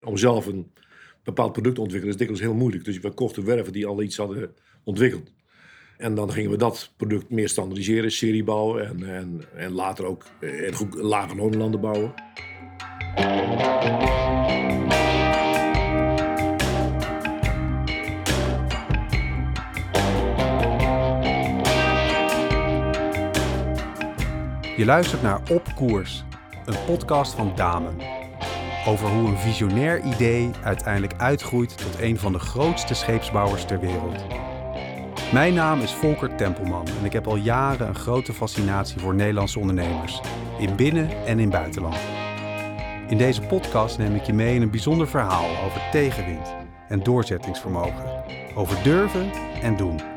Om zelf een bepaald product te ontwikkelen is dikwijls heel moeilijk. Dus we kochten werven die al iets hadden ontwikkeld. En dan gingen we dat product meer standaardiseren, serie bouwen en, en, en later ook in goed, lage lonenlanden bouwen. Je luistert naar Op Koers, een podcast van Damen. Over hoe een visionair idee uiteindelijk uitgroeit tot een van de grootste scheepsbouwers ter wereld. Mijn naam is Volker Tempelman en ik heb al jaren een grote fascinatie voor Nederlandse ondernemers, in binnen- en in buitenland. In deze podcast neem ik je mee in een bijzonder verhaal over tegenwind en doorzettingsvermogen, over durven en doen.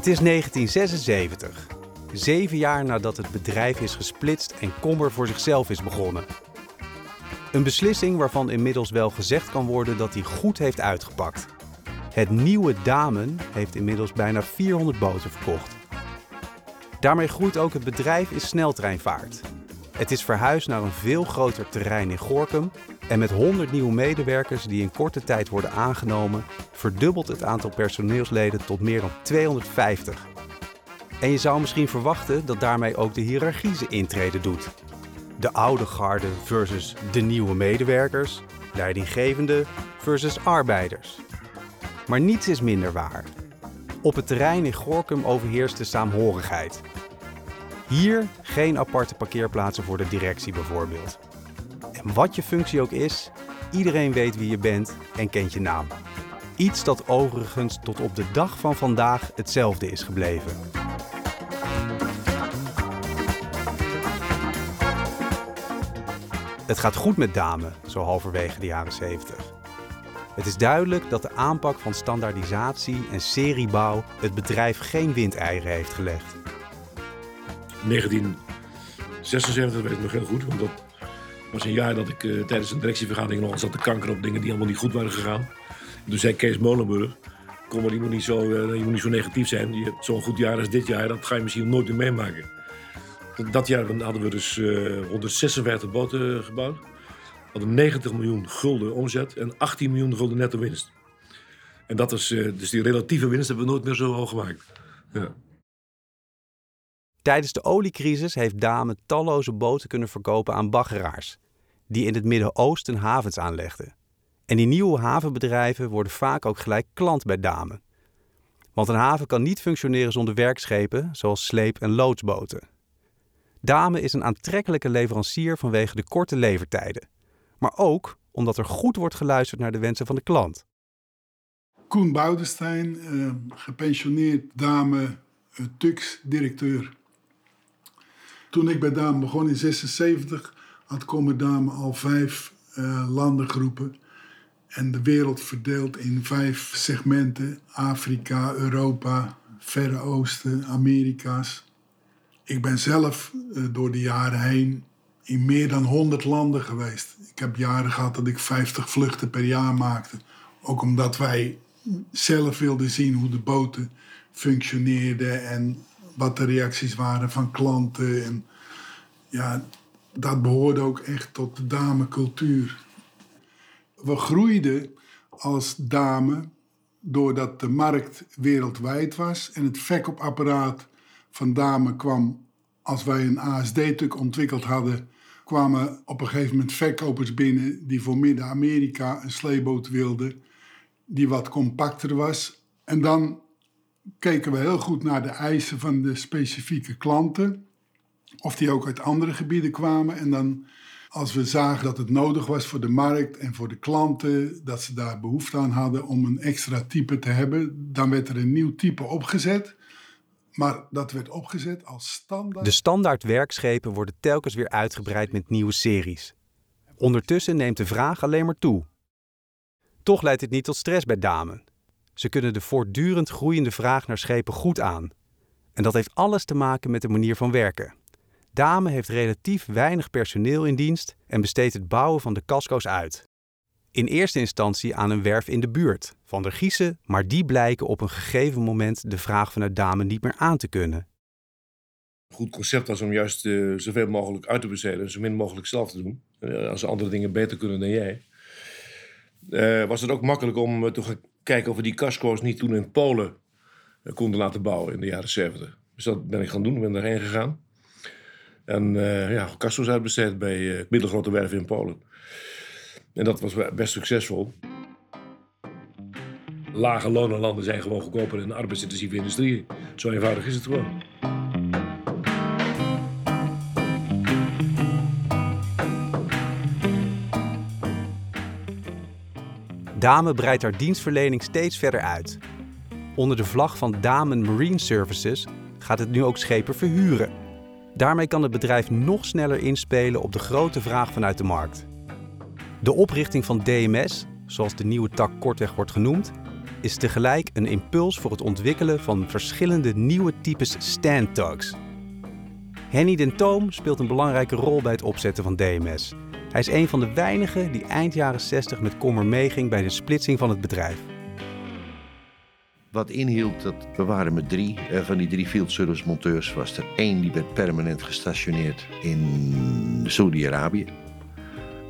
Het is 1976, zeven jaar nadat het bedrijf is gesplitst en Kommer voor zichzelf is begonnen. Een beslissing waarvan inmiddels wel gezegd kan worden dat hij goed heeft uitgepakt. Het nieuwe Damen heeft inmiddels bijna 400 boten verkocht. Daarmee groeit ook het bedrijf in sneltreinvaart. Het is verhuisd naar een veel groter terrein in Gorkum en met 100 nieuwe medewerkers die in korte tijd worden aangenomen, verdubbelt het aantal personeelsleden tot meer dan 250. En je zou misschien verwachten dat daarmee ook de hiërarchie zijn intrede doet. De oude garde versus de nieuwe medewerkers, leidinggevende versus arbeiders. Maar niets is minder waar. Op het terrein in Gorkum overheerst de saamhorigheid. Hier geen aparte parkeerplaatsen voor de directie bijvoorbeeld. En wat je functie ook is, iedereen weet wie je bent en kent je naam. Iets dat overigens tot op de dag van vandaag hetzelfde is gebleven. Het gaat goed met Dame, zo halverwege de jaren 70. Het is duidelijk dat de aanpak van standaardisatie en seriebouw het bedrijf geen windeieren heeft gelegd. 1976 weet ik nog heel goed, want dat was een jaar dat ik uh, tijdens een directievergadering nog zat te kanker op dingen die allemaal niet goed waren gegaan. En toen zei Kees Molenburg, kom maar, je moet niet zo, uh, je moet niet zo negatief zijn. Zo'n goed jaar als dit jaar, dat ga je misschien nooit meer meemaken. Dat jaar hadden we dus uh, 156 boten gebouwd. We hadden 90 miljoen gulden omzet en 18 miljoen gulden netto winst. En dat is, dus die relatieve winst hebben we nooit meer zo hoog gemaakt. Ja. Tijdens de oliecrisis heeft Dame talloze boten kunnen verkopen aan baggeraars, die in het Midden-Oosten havens aanlegden. En die nieuwe havenbedrijven worden vaak ook gelijk klant bij Dame. Want een haven kan niet functioneren zonder werkschepen, zoals sleep- en loodsboten. Dame is een aantrekkelijke leverancier vanwege de korte levertijden, maar ook omdat er goed wordt geluisterd naar de wensen van de klant. Koen Boudestein, uh, gepensioneerd dame, uh, TUX-directeur. Toen ik bij Dame begon in 76, had Kommer Dame al vijf uh, landengroepen. En de wereld verdeeld in vijf segmenten: Afrika, Europa, Verre Oosten, Amerika's. Ik ben zelf uh, door de jaren heen in meer dan 100 landen geweest. Ik heb jaren gehad dat ik 50 vluchten per jaar maakte. Ook omdat wij zelf wilden zien hoe de boten functioneerden en wat de reacties waren van klanten. En ja, dat behoorde ook echt tot de damecultuur. We groeiden als dame doordat de markt wereldwijd was en het verkoopapparaat van dame kwam. Als wij een ASD-tuk ontwikkeld hadden, kwamen op een gegeven moment verkopers binnen die voor Midden-Amerika een sleeboot wilden, die wat compacter was. En dan keken we heel goed naar de eisen van de specifieke klanten. Of die ook uit andere gebieden kwamen. En dan, als we zagen dat het nodig was voor de markt en voor de klanten, dat ze daar behoefte aan hadden om een extra type te hebben, dan werd er een nieuw type opgezet. Maar dat werd opgezet als standaard. De standaard werkschepen worden telkens weer uitgebreid met nieuwe series. Ondertussen neemt de vraag alleen maar toe. Toch leidt dit niet tot stress bij damen. Ze kunnen de voortdurend groeiende vraag naar schepen goed aan. En dat heeft alles te maken met de manier van werken. Dame heeft relatief weinig personeel in dienst en besteedt het bouwen van de casco's uit. In eerste instantie aan een werf in de buurt, Van der Giezen, maar die blijken op een gegeven moment de vraag vanuit Dame niet meer aan te kunnen. Een goed concept was om juist uh, zoveel mogelijk uit te besteden en zo min mogelijk zelf te doen. Uh, als andere dingen beter kunnen dan jij. Uh, was het ook makkelijk om te gaan kijken of we die casco's niet toen in Polen konden laten bouwen in de jaren 70. Dus dat ben ik gaan doen, ben daarheen gegaan. En uh, ja, uitbesteed bij uh, middelgrote werven in Polen. En dat was best succesvol. Lage lonenlanden zijn gewoon goedkoper dan arbeidsintensieve industrie. Zo eenvoudig is het gewoon. Dame breidt haar dienstverlening steeds verder uit. Onder de vlag van Damen Marine Services gaat het nu ook schepen verhuren. Daarmee kan het bedrijf nog sneller inspelen op de grote vraag vanuit de markt. De oprichting van DMS, zoals de nieuwe tak kortweg wordt genoemd, is tegelijk een impuls voor het ontwikkelen van verschillende nieuwe types stand-tugs. Henny den Toom speelt een belangrijke rol bij het opzetten van DMS. Hij is een van de weinigen die eind jaren 60 met Kommer meeging bij de splitsing van het bedrijf. Wat inhield dat we waren met drie. Uh, van die drie field service monteurs was er één die werd permanent gestationeerd in Saudi-Arabië.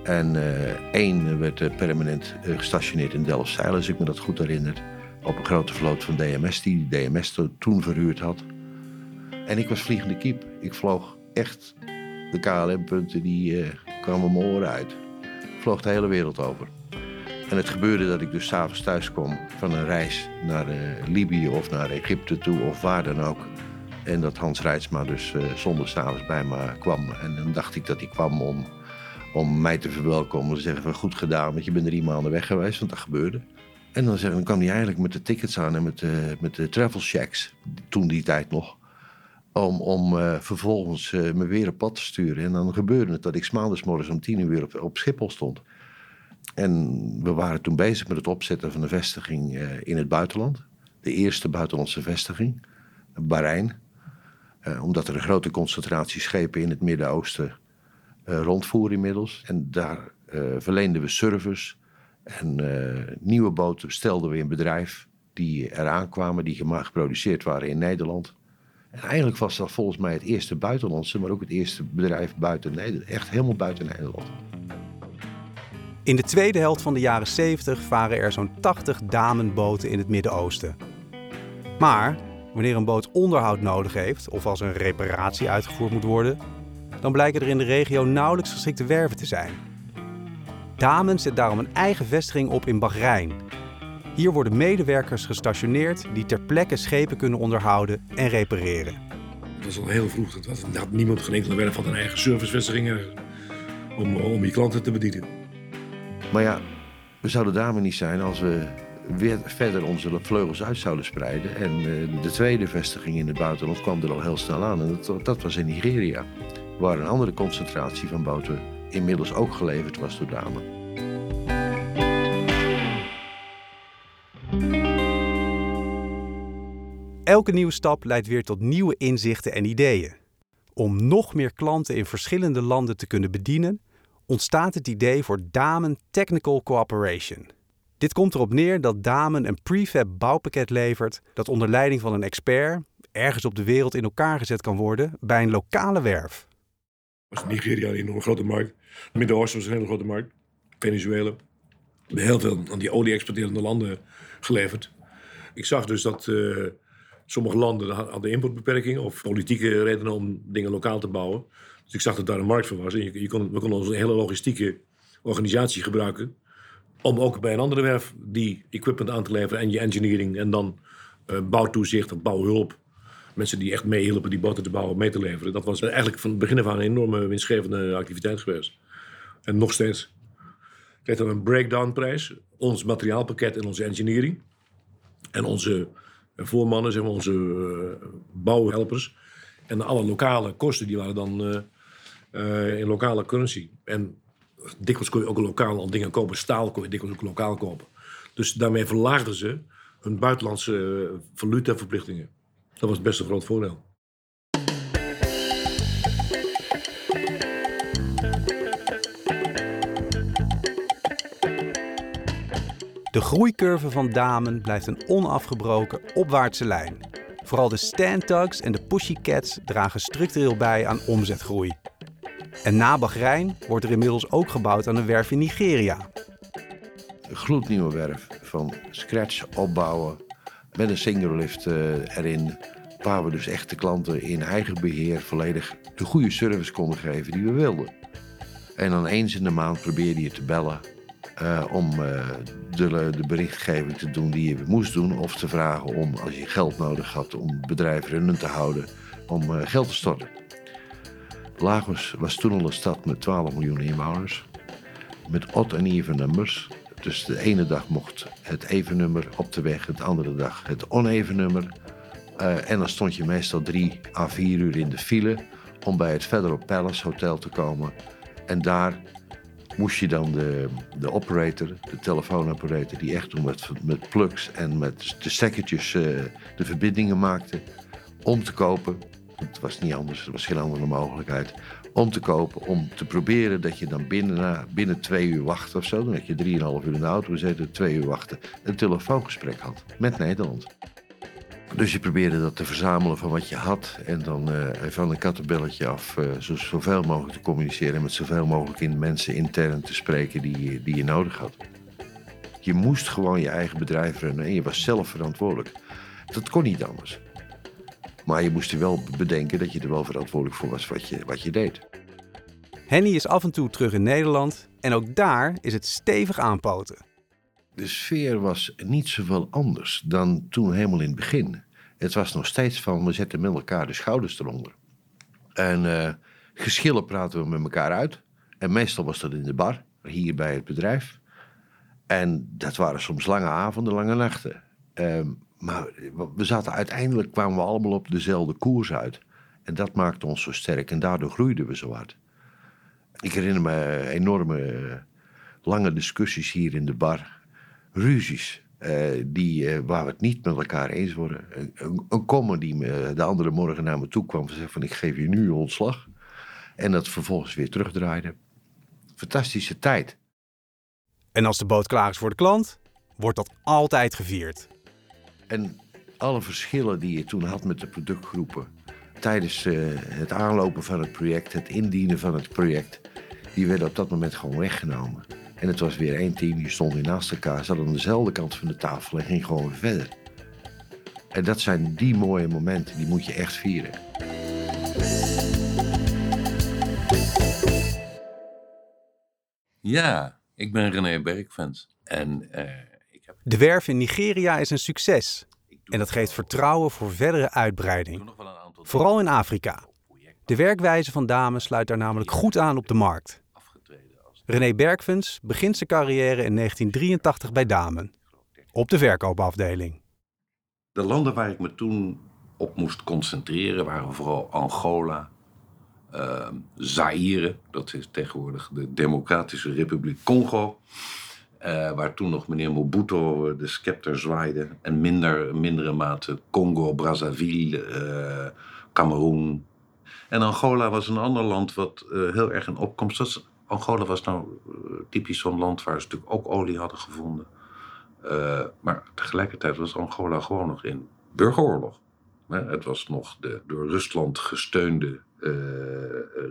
En uh, één werd uh, permanent gestationeerd in Delfzijl, als ik me dat goed herinner. Op een grote vloot van DMS, die DMS toen verhuurd had. En ik was vliegende kiep. Ik vloog echt de KLM-punten, die kwamen mijn oren uit. Ik vloog de hele wereld over. En het gebeurde dat ik dus s'avonds thuis kwam van een reis naar uh, Libië of naar Egypte toe of waar dan ook. En dat Hans Rijtsma dus uh, s'avonds bij me kwam. En dan dacht ik dat hij kwam om, om mij te verwelkomen. Te zeggen van goed gedaan, want je bent drie maanden weg geweest, want dat gebeurde. En dan, zeg, dan kwam hij eigenlijk met de tickets aan en met de, met de travel checks, toen die tijd nog. Om, om uh, vervolgens me weer op pad te sturen. En dan gebeurde het dat ik maandagsmorgens om tien uur op, op Schiphol stond. En we waren toen bezig met het opzetten van een vestiging uh, in het buitenland. De eerste buitenlandse vestiging, Bahrein. Uh, omdat er een grote concentratie schepen in het Midden-Oosten uh, rondvoeren inmiddels. En daar verleenden we service. En nieuwe boten stelden we in bedrijf die eraan kwamen, die geproduceerd waren in Nederland. En eigenlijk was dat volgens mij het eerste buitenlandse, maar ook het eerste bedrijf buiten Nederland. Echt helemaal buiten Nederland. In de tweede helft van de jaren 70 varen er zo'n 80 damenboten in het Midden-Oosten. Maar wanneer een boot onderhoud nodig heeft of als een reparatie uitgevoerd moet worden, dan blijken er in de regio nauwelijks geschikte werven te zijn. Damen zet daarom een eigen vestiging op in Bahrein. Hier worden medewerkers gestationeerd die ter plekke schepen kunnen onderhouden en repareren. Dat was al heel vroeg. Dat had niemand geen enkele werf van een eigen servicevestiging om, om je klanten te bedienen. Maar ja, we zouden dame niet zijn als we weer verder onze vleugels uit zouden spreiden. En uh, de tweede vestiging in het buitenland kwam er al heel snel aan. En dat, was in Nigeria, waar een andere concentratie van boten inmiddels ook geleverd was door dame. Elke nieuwe stap leidt weer tot nieuwe inzichten en ideeën. Om nog meer klanten in verschillende landen te kunnen bedienen, ontstaat het idee voor Damen Technical Cooperation. Dit komt erop neer dat Damen een prefab bouwpakket levert dat onder leiding van een expert ergens op de wereld in elkaar gezet kan worden bij een lokale werf. Was Nigeria een enorme grote markt. Midden-Oosten was een hele grote markt. Venezuela. Heel veel aan die olie-exporterende landen geleverd. Ik zag dus dat uh, sommige landen hadden importbeperkingen of politieke redenen om dingen lokaal te bouwen. Dus ik zag dat daar een markt voor was. En je, je kon, we konden onze hele logistieke organisatie gebruiken. Om ook bij een andere werf die equipment aan te leveren. En je engineering en dan uh, bouwtoezicht of bouwhulp. Mensen die echt meehielpen die boten te bouwen, mee te leveren. Dat was eigenlijk van het begin af aan een enorme winstgevende activiteit geweest. En nog steeds. Ik kreeg dan een breakdown-prijs. Ons materiaalpakket en onze engineering. En onze voormannen, zeg maar, onze uh, bouwhelpers. En alle lokale kosten die waren dan uh, in lokale currency. En dikwijls kon je ook lokaal al dingen kopen. Staal kon je dikwijls ook lokaal kopen. Dus daarmee verlaagden ze een buitenlandse uh, valutaverplichtingen. Dat was best een groot voordeel. De groeicurve van Damen blijft een onafgebroken opwaartse lijn. Vooral de Stand-Tugs en de Pussycats dragen structureel bij aan omzetgroei. En na Bahrein wordt er inmiddels ook gebouwd aan een werf in Nigeria. Een gloednieuwe werf van scratch opbouwen met een single lift uh, erin. Waar we dus echt de klanten in eigen beheer volledig de goede service konden geven die we wilden. En dan eens in de maand probeerde je te bellen uh, om uh, de, de, berichtgeving te doen die je moest doen. Of te vragen om, als je geld nodig had om bedrijf runnen te houden, om geld te storten. Lagos was toen al een stad met 12 miljoen inwoners. Met odd en even nummers. Dus de ene dag mocht het even nummer op de weg, de andere dag het oneven nummer. en dan stond je meestal drie à vier uur in de file om bij het Federal Palace Hotel te komen. En daar moest je dan de, de operator, de telefoonoperator, die echt toen met, met plugs en met de stekkertjes uh, de verbindingen maakte, om te kopen. Het was niet anders, er was geen andere mogelijkheid. Om te kopen, om te proberen dat je dan binnen, binnen twee uur wachten of zo, dan had je drieënhalf uur in de auto gezeten, twee uur wachten, een telefoongesprek had met Nederland. Dus je probeerde dat te verzamelen van wat je had. En dan uh, van een kattenbelletje af uh, zo, zoveel mogelijk te communiceren. Met zoveel mogelijk in mensen intern te spreken die, die je nodig had. Je moest gewoon je eigen bedrijf runnen en je was zelf verantwoordelijk. Dat kon niet anders. Maar je moest er wel bedenken dat je er wel verantwoordelijk voor was wat je, wat je deed. Henny is af en toe terug in Nederland en ook daar is het stevig aanpoten de sfeer was niet zoveel anders dan toen helemaal in het begin. Het was nog steeds van, we zetten met elkaar de schouders eronder. En uh, geschillen praten we met elkaar uit. En meestal was dat in de bar, hier bij het bedrijf. En dat waren soms lange avonden, lange nachten. Uh, maar we zaten uiteindelijk, kwamen we allemaal op dezelfde koers uit. En dat maakte ons zo sterk en daardoor groeiden we zo hard. Ik herinner me enorme lange discussies hier in de bar ruzies. Uh, die, uh, waar we het niet met elkaar eens worden. Een, een, die me, de andere morgen naar me toe kwam en zei van ik geef je nu ontslag. En dat vervolgens weer terugdraaide. Fantastische tijd. En als de boot klaar is voor de klant, wordt dat altijd gevierd. En alle verschillen die je toen had met de productgroepen. Tijdens uh, het aanlopen van het project, het indienen van het project. Die werden op dat moment gewoon weggenomen. En het was weer één team, die stond naast elkaar, zat aan dezelfde kant van de tafel en ging gewoon verder. En dat zijn die mooie momenten, die moet je echt vieren. Ja, ik ben René Bergvens. En, heb... De werf in Nigeria is een succes. En dat geeft vertrouwen voor verdere uitbreiding. Vooral in Afrika. De werkwijze van Dames sluit daar namelijk goed aan op de markt. René Bergvens begint zijn carrière in 1983 bij Damen, op de verkoopafdeling. De landen waar ik me toen op moest concentreren waren vooral Angola, uh, Zaire, dat is tegenwoordig de Democratische Republiek Congo, uh, waar toen nog meneer Mobutu de scepter zwaaide, en minder, mindere mate Congo, Brazzaville, uh, Cameroen. En Angola was een ander land wat uh, heel erg in opkomst was. Angola was nou eh, typisch zo'n land waar ze natuurlijk ook olie hadden gevonden. Maar tegelijkertijd was Angola gewoon nog in burgeroorlog. Het was nog de door Rusland gesteunde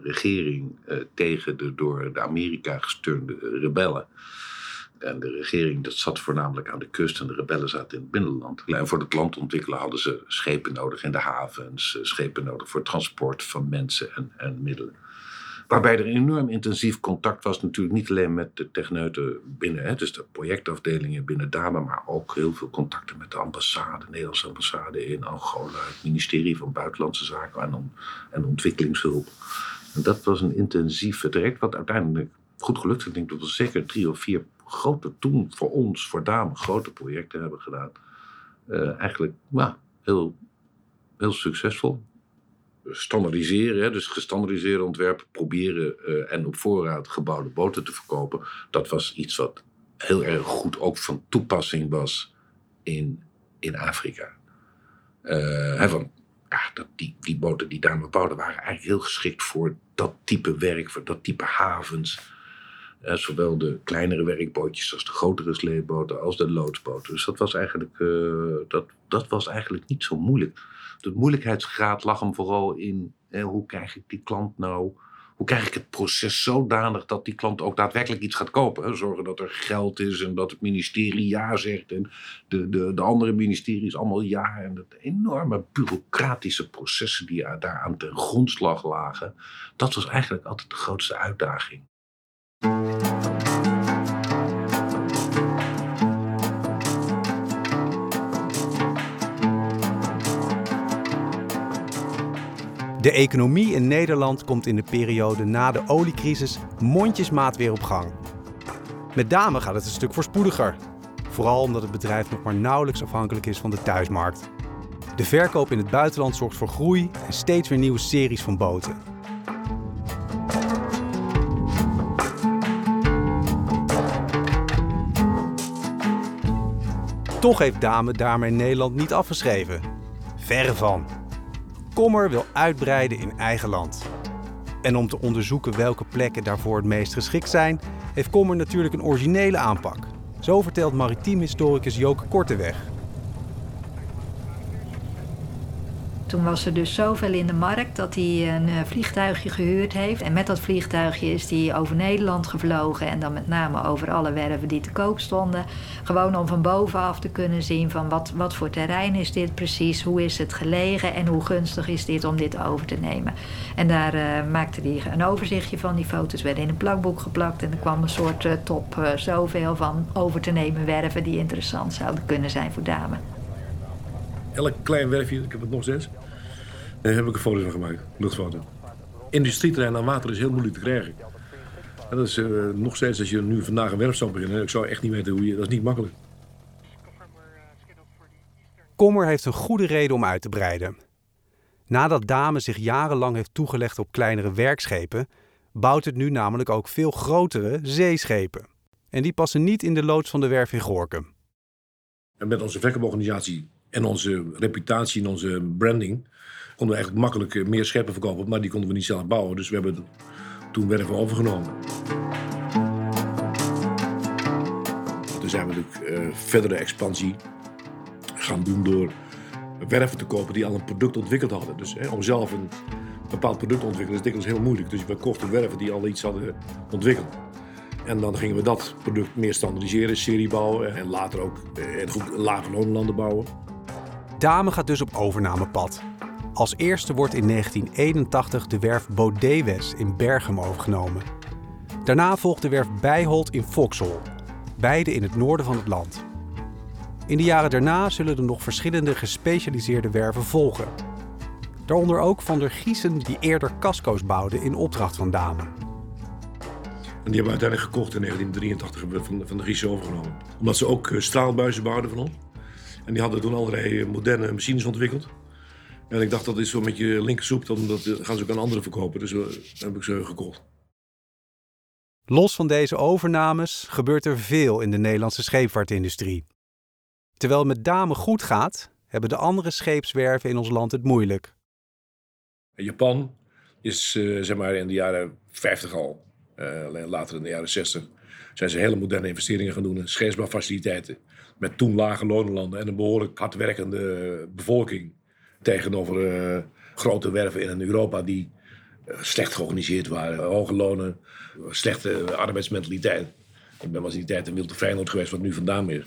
regering tegen de door de Amerika gesteunde rebellen. En de regering dat zat voornamelijk aan de kust en de rebellen zaten in het binnenland. En voor het land ontwikkelen hadden ze schepen nodig in de havens, schepen nodig voor transport van mensen en, en middelen. Waarbij er enorm intensief contact was, natuurlijk niet alleen met de techneuten binnen, hè, dus de projectafdelingen binnen Dame, maar ook heel veel contacten met de ambassade, de Nederlandse ambassade in Angola, het ministerie van Buitenlandse Zaken en, Ontwikkelingshulp. En dat was een intensief traject, wat uiteindelijk goed gelukt. Ik denk dat we zeker drie of vier grote, toen voor ons, voor Dame, grote projecten hebben gedaan. Uh, eigenlijk, nou, heel, heel succesvol standaardiseren, dus gestandardiseerde ontwerpen proberen uh, en op voorraad gebouwde boten te verkopen. Dat was iets wat heel erg goed ook van toepassing was in in Afrika. Uh, ja, dat, die, die boten die daar bouwden waren eigenlijk heel geschikt voor dat type werk, voor dat type havens. Uh, zowel de kleinere werkbootjes als de grotere sleepboten als de loodsboten. Dus dat was eigenlijk, uh, dat, dat was eigenlijk niet zo moeilijk. De moeilijkheidsgraad lag hem vooral in hoe krijg ik die klant nou hoe krijg ik het proces zodanig dat die klant ook daadwerkelijk iets gaat kopen? Zorgen dat er geld is en dat het ministerie ja zegt en de, de, de andere ministeries allemaal ja. En dat enorme bureaucratische processen die daar aan ten grondslag lagen, dat was eigenlijk altijd de grootste uitdaging. De economie in Nederland komt in de periode na de oliecrisis mondjesmaat weer op gang. Met Dame gaat het een stuk voorspoediger. Vooral omdat het bedrijf nog maar nauwelijks afhankelijk is van de thuismarkt. De verkoop in het buitenland zorgt voor groei en steeds weer nieuwe series van boten. Toch heeft Dame daarmee Nederland niet afgeschreven. Verre van. Kommer wil uitbreiden in eigen land. En om te onderzoeken welke plekken daarvoor het meest geschikt zijn, heeft Kommer natuurlijk een originele aanpak. Zo vertelt maritiem historicus Joke Korteweg. Toen was er dus zoveel in de markt dat hij een eh, vliegtuigje gehuurd heeft. En met dat vliegtuigje is hij over Nederland gevlogen. En dan met name over alle werven die te koop stonden. Gewoon om van bovenaf te kunnen zien van wat, wat voor terrein is dit precies. Hoe is het gelegen en hoe gunstig is dit om dit over te nemen. En daar uh, maakte hij een overzichtje van. Die foto's werden in een plakboek geplakt. En er kwam een soort uh, top zoveel van over te nemen werven die interessant zouden kunnen zijn voor dame. Elk klein werfje, ik heb het nog steeds, daar heb ik een foto van gemaakt, luchtfoto. Industrieterrein aan water is heel moeilijk te krijgen. En dat is uh, nog steeds, als je nu vandaag een werf zou beginnen, ik zou echt niet weten hoe je, dat is niet makkelijk. Kommer heeft een goede reden om uit te breiden. Nadat Dame zich jarenlang heeft toegelegd op kleinere werkschepen, bouwt het nu namelijk ook veel grotere zeeschepen. En die passen niet in de loods van de werf in Gorkum. En met onze verkooporganisatie en onze reputatie en onze branding konden we eigenlijk makkelijk eh, meer schepen verkopen, maar die konden we niet zelf bouwen. Dus we hebben toen werven overgenomen. Toen zijn we natuurlijk uh, verdere expansie gaan doen door werven te kopen die al een product ontwikkeld hadden. Dus hè, om zelf een bepaald product te ontwikkelen is dikwijls heel moeilijk. Dus we kochten werven die al iets hadden ontwikkeld. En dan gingen we dat product meer standaardiseren, serie bouwen en later ook eh, lage loonlanden bouwen. Dame gaat dus op overnamepad. Als eerste wordt in 1981 de werf Bodewes in Bergen overgenomen. Daarna volgt de werf Bijholt in Vauxhall, beide in het noorden van het land. In de jaren daarna zullen er nog verschillende gespecialiseerde werven volgen. Daaronder ook van der Giesen die eerder casco's bouwde in opdracht van Dame. En die hebben we uiteindelijk gekocht in 1983 hebben we van, van de Giesen overgenomen. Omdat ze ook eh, straalbuizen bouwden van ons. En die hadden toen allerlei moderne machines ontwikkeld. En ik dacht, dat is zo met je linkersoep, dan dat gaan ze ook aan anderen verkopen. Dus dan heb ik ze gekocht. Los van deze overnames gebeurt er veel in de Nederlandse scheepvaartindustrie. Terwijl het met Dame goed gaat, hebben de andere scheepswerven in ons land het moeilijk. Japan is uh, zeg maar in de jaren 50 al, uh, later in de jaren 60, zijn ze hele moderne investeringen gaan doen in scheepsbouwfaciliteiten. Met toen lage lonenlanden en een behoorlijk hardwerkende bevolking. Tegenover uh, grote werven in Europa die uh, slecht georganiseerd waren. Hoge lonen, slechte arbeidsmentaliteit. Ik ben was in die tijd in Wilde Feyenoord geweest, wat nu vandaan is.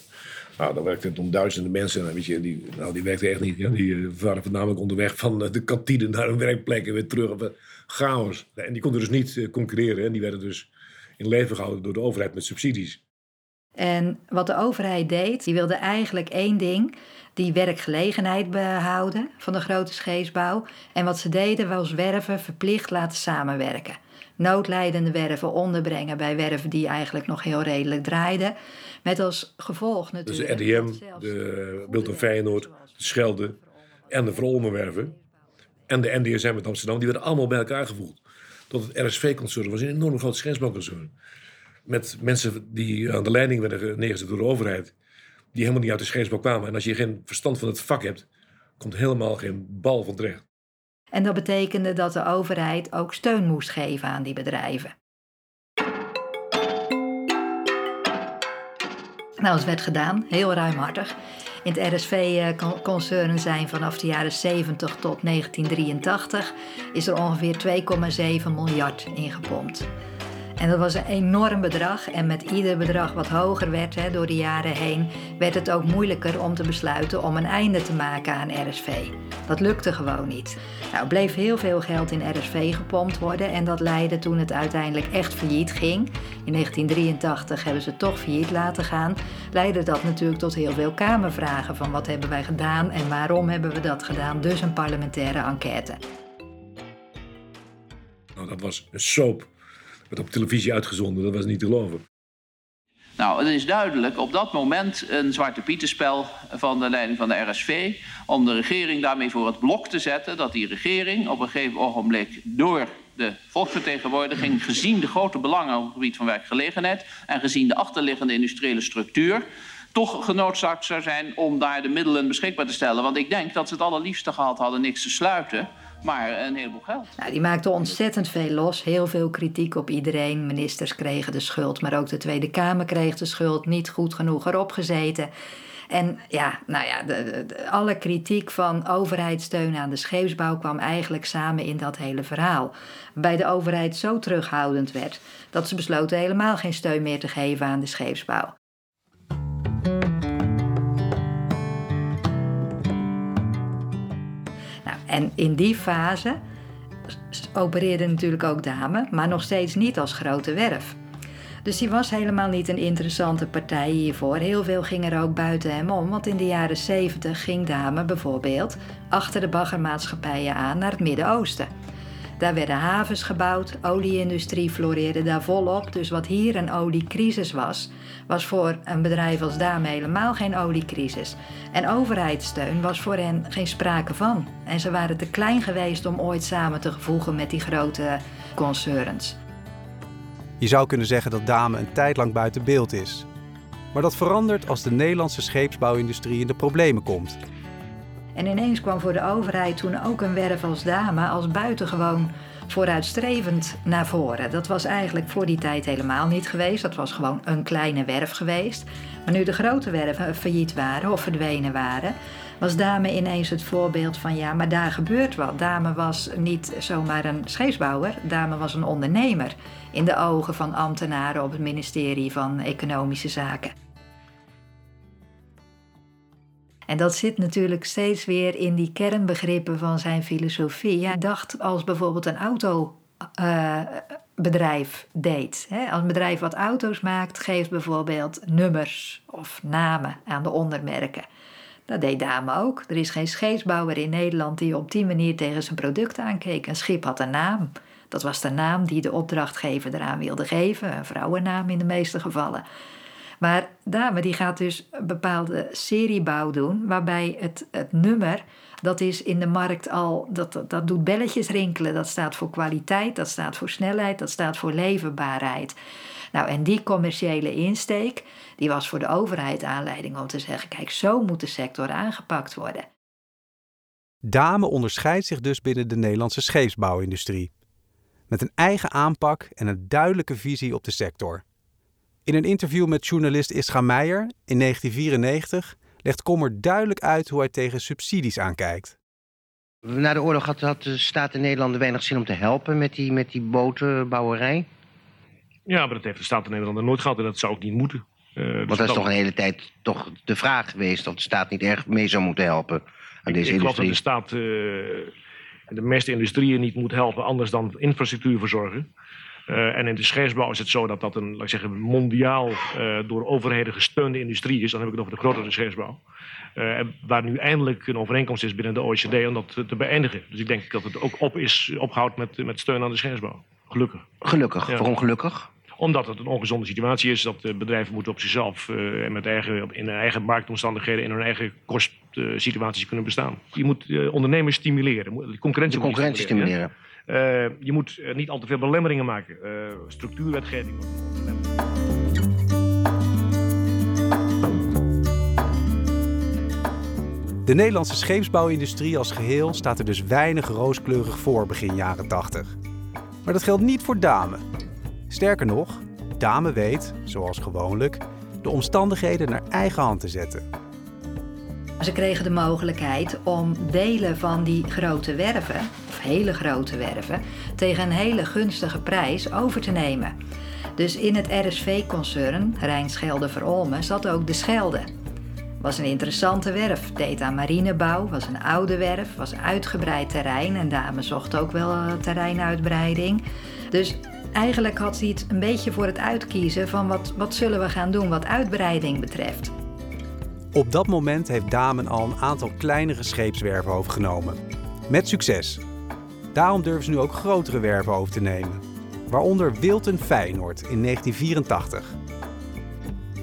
Nou, daar werkten om duizenden mensen. Weet je, die, nou, die werkten echt niet. Ja. Die uh, waren voornamelijk onderweg van de kantine naar hun werkplek en weer terug. Chaos. En die konden dus niet concurreren. En die werden dus in leven gehouden door de overheid met subsidies. En wat de overheid deed, die wilde eigenlijk één ding: die werkgelegenheid behouden van de grote scheepsbouw. En wat ze deden was werven verplicht laten samenwerken. Noodlijdende werven onderbrengen bij werven die eigenlijk nog heel redelijk draaiden. Met als gevolg natuurlijk. Dus de RDM, de Wilton Feyenoord, de Schelde en de Verolmenwerven. En de NDSM met Amsterdam, die werden allemaal bij elkaar gevoegd. Tot het RSV-concern was een enorm groot scheepsbouwconcern met mensen die aan de leiding werden neergezet door de overheid. die helemaal niet uit de scheepsbouw kwamen. En als je geen verstand van het vak hebt, komt helemaal geen bal van terecht. En dat betekende dat de overheid ook steun moest geven aan die bedrijven. Nou, dat werd gedaan, heel ruimhartig. In het RSV-concern zijn vanaf de jaren 70 tot 1983 is er ongeveer 2,7 miljard ingepompt. En dat was een enorm bedrag. En met ieder bedrag wat hoger werd hè, door de jaren heen, werd het ook moeilijker om te besluiten om een einde te maken aan RSV. Dat lukte gewoon niet. Nou, bleef heel veel geld in RSV gepompt worden en dat leidde toen het uiteindelijk echt failliet ging. In 1983 hebben ze toch failliet laten gaan. Leidde dat natuurlijk tot heel veel kamervragen van wat hebben wij gedaan en waarom hebben we dat gedaan. Dus een parlementaire enquête. Nou, dat was een soap werd op televisie uitgezonden. Dat was niet te geloven. Nou, het is duidelijk op dat moment een zwarte pietenspel van de leiding van de RSV. Om de regering daarmee voor het blok te zetten. Dat die regering op een gegeven ogenblik door de volksvertegenwoordiging, gezien de grote belangen op het gebied van werkgelegenheid en gezien de achterliggende industriële structuur, toch genoodzaakt zou zijn om daar de middelen beschikbaar te stellen. Want ik denk dat ze het allerliefste gehad hadden niks te sluiten maar een heleboel geld. Nou, die maakte ontzettend veel los. Heel veel kritiek op iedereen. Ministers kregen de schuld, maar ook de Tweede Kamer kreeg de schuld. Niet goed genoeg erop gezeten. En ja, nou ja, de, de, alle kritiek van overheidssteun aan de scheepsbouw kwam eigenlijk samen in dat hele verhaal. Bij de overheid zo terughoudend werd dat ze besloten helemaal geen steun meer te geven aan de scheepsbouw. En in die fase opereerde natuurlijk ook Dame, maar nog steeds niet als grote werf. Dus die was helemaal niet een interessante partij hiervoor. Heel veel ging er ook buiten hem om, want in de jaren 70 ging Dame bijvoorbeeld achter de baggermaatschappijen aan naar het Midden-Oosten. Daar werden havens gebouwd, olieindustrie floreerde daar volop. Dus wat hier een oliecrisis was, was voor een bedrijf als Dame helemaal geen oliecrisis. En overheidssteun was voor hen geen sprake van. En ze waren te klein geweest om ooit samen te voegen met die grote concerns. Je zou kunnen zeggen dat Dame een tijd lang buiten beeld is. Maar dat verandert als de Nederlandse scheepsbouwindustrie in de problemen komt. En ineens kwam voor de overheid toen ook een werf als Dame als buitengewoon vooruitstrevend naar voren. Dat was eigenlijk voor die tijd helemaal niet geweest. Dat was gewoon een kleine werf geweest. Maar nu de grote werven failliet waren of verdwenen waren, was Dame ineens het voorbeeld van ja, maar daar gebeurt wat. Dame was niet zomaar een scheepsbouwer, Dame was een ondernemer in de ogen van ambtenaren op het ministerie van Economische Zaken. En dat zit natuurlijk steeds weer in die kernbegrippen van zijn filosofie. Hij dacht als bijvoorbeeld een autobedrijf uh, deed. Hè? Als een bedrijf wat auto's maakt, geeft bijvoorbeeld nummers of namen aan de ondermerken. Dat deed Dame ook. Er is geen scheepsbouwer in Nederland die op die manier tegen zijn product aankeek. Een schip had een naam. Dat was de naam die de opdrachtgever eraan wilde geven, een vrouwennaam in de meeste gevallen. Maar Dame die gaat dus een bepaalde seriebouw doen, waarbij het, het nummer, dat is in de markt al, dat, dat doet belletjes rinkelen. Dat staat voor kwaliteit, dat staat voor snelheid, dat staat voor leverbaarheid. Nou, en die commerciële insteek, die was voor de overheid aanleiding om te zeggen: kijk, zo moet de sector aangepakt worden. Dame onderscheidt zich dus binnen de Nederlandse scheepsbouwindustrie. Met een eigen aanpak en een duidelijke visie op de sector. In een interview met journalist Ischa Meijer in 1994 legt Kommer duidelijk uit hoe hij tegen subsidies aankijkt. Na de oorlog had, had de staat in Nederland weinig zin om te helpen met die, met die botenbouwerij. Ja, maar dat heeft de staat in Nederland nooit gehad en dat zou ook niet moeten. Uh, Want dat is toch een hele tijd toch de vraag geweest of de staat niet erg mee zou moeten helpen aan deze ik, ik industrie. Ik geloof dat de staat uh, de meeste industrieën niet moet helpen anders dan infrastructuur verzorgen. Uh, en in de scheepsbouw is het zo dat dat een, laat ik zeggen, mondiaal uh, door overheden gesteunde industrie is. Dan heb ik het over de grotere scheepsbouw. Uh, waar nu eindelijk een overeenkomst is binnen de OECD om dat te beëindigen. Dus ik denk dat het ook op is opgehouden met, met steun aan de scheepsbouw. Gelukkig. Gelukkig? Ja. Waarom gelukkig? Omdat het een ongezonde situatie is. Dat bedrijven moeten op zichzelf en met eigen, in hun eigen marktomstandigheden, in hun eigen kostsituaties kunnen bestaan. Je moet ondernemers stimuleren. Concurrentie, de concurrentie stimuleren. stimuleren. Uh, je moet niet al te veel belemmeringen maken. Uh, structuurwetgeving. De Nederlandse scheepsbouwindustrie als geheel staat er dus weinig rooskleurig voor begin jaren 80. Maar dat geldt niet voor Dame. Sterker nog, Dame weet, zoals gewoonlijk, de omstandigheden naar eigen hand te zetten. Ze kregen de mogelijkheid om delen van die grote werven, of hele grote werven, tegen een hele gunstige prijs over te nemen. Dus in het RSV-concern, Rijnschelde Verolmen, zat ook de Schelde. Was een interessante werf, deed aan marinebouw, was een oude werf, was uitgebreid terrein en Dame zocht ook wel eh, terreinuitbreiding. Dus eigenlijk had hij het een beetje voor het uitkiezen van wat, wat zullen we gaan doen wat uitbreiding betreft. Op dat moment heeft Damen al een aantal kleinere scheepswerven overgenomen. Met succes. Daarom durven ze nu ook grotere werven over te nemen. Waaronder Wilton Feyenoord in 1984.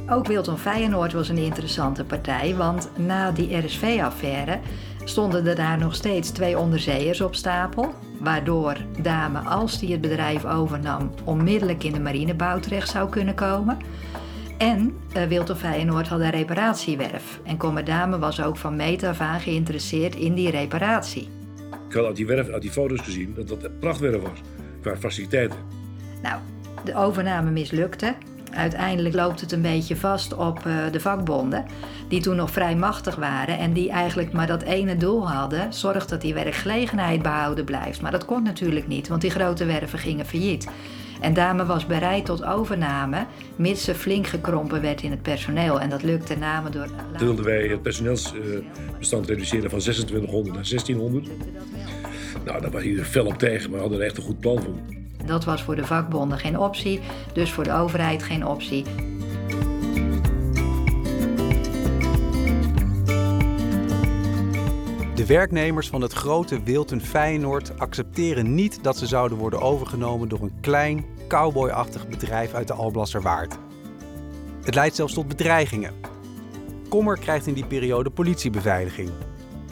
Ook Wilton Feyenoord was een interessante partij, want na die RSV-affaire stonden er daar nog steeds twee onderzeeërs op stapel. Waardoor Dame, als die het bedrijf overnam, onmiddellijk in de marinebouw terecht zou kunnen komen. En uh, Feyenoord had een reparatiewerf. En Commerdame was ook van meet af aan geïnteresseerd in die reparatie. Ik had uit die werf, uit die foto's gezien, dat dat een prachtwerf was. Qua faciliteiten. Nou, de overname mislukte. Uiteindelijk loopt het een beetje vast op uh, de vakbonden, die toen nog vrij machtig waren en die eigenlijk maar dat ene doel hadden: zorg dat die werkgelegenheid behouden blijft. Maar dat kon natuurlijk niet, want die grote werven gingen failliet. En Dame was bereid tot overname, mits ze flink gekrompen werd in het personeel. En dat lukte name door. Toen wilden wij het personeelsbestand reduceren van 2600 naar 1600. Nou, daar was hij er fel op tegen, maar we hadden er echt een goed plan voor. Dat was voor de vakbonden geen optie, dus voor de overheid geen optie. De werknemers van het grote Wilton Feyenoord accepteren niet dat ze zouden worden overgenomen door een klein, cowboyachtig bedrijf uit de Alblasserwaard. Het leidt zelfs tot bedreigingen. Kommer krijgt in die periode politiebeveiliging.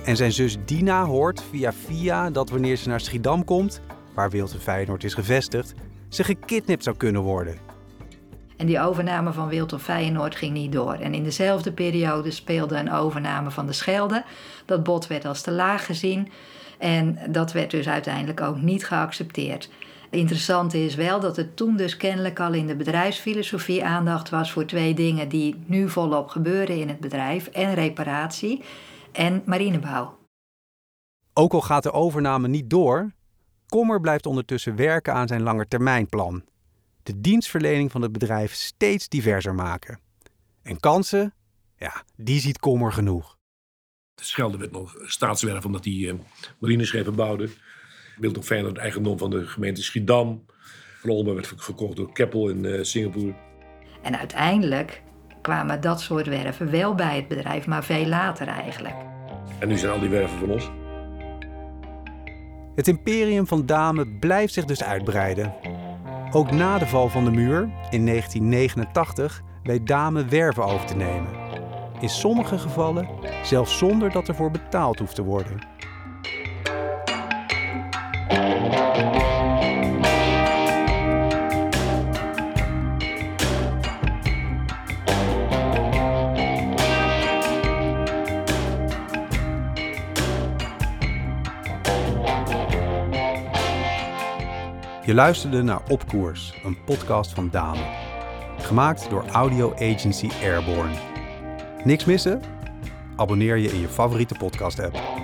En zijn zus Dina hoort via via dat wanneer ze naar Schiedam komt, waar Wilton Feyenoord is gevestigd, ze gekidnapt zou kunnen worden. En die overname van Wilton Feyenoord ging niet door. En in dezelfde periode speelde een overname van de Schelde. Dat bod werd als te laag gezien. En dat werd dus uiteindelijk ook niet geaccepteerd. Interessant is wel dat er toen dus kennelijk al in de bedrijfsfilosofie aandacht was voor twee dingen die nu volop gebeuren in het bedrijf: en reparatie en marinebouw. Ook al gaat de overname niet door, Kommer blijft ondertussen werken aan zijn langetermijnplan de dienstverlening van het bedrijf steeds diverser maken. En kansen, ja, die ziet Kommer genoeg. De Schelde werd nog staatswerf omdat hij uh, marineschepen bouwde. Wilde nog het eigendom van de gemeente Schiedam. Rolmer werd verkocht door Keppel in uh, Singapore. En uiteindelijk kwamen dat soort werven wel bij het bedrijf, maar veel later eigenlijk. En nu zijn al die werven van ons. Het imperium van Dame blijft zich dus uitbreiden. Ook na de val van de muur in 1989 weet Dame werven over te nemen. In sommige gevallen zelfs zonder dat ervoor betaald hoeft te worden. Je luisterde naar Opkoers, een podcast van Dame. Gemaakt door audio agency Airborne. Niks missen? Abonneer je in je favoriete podcast-app.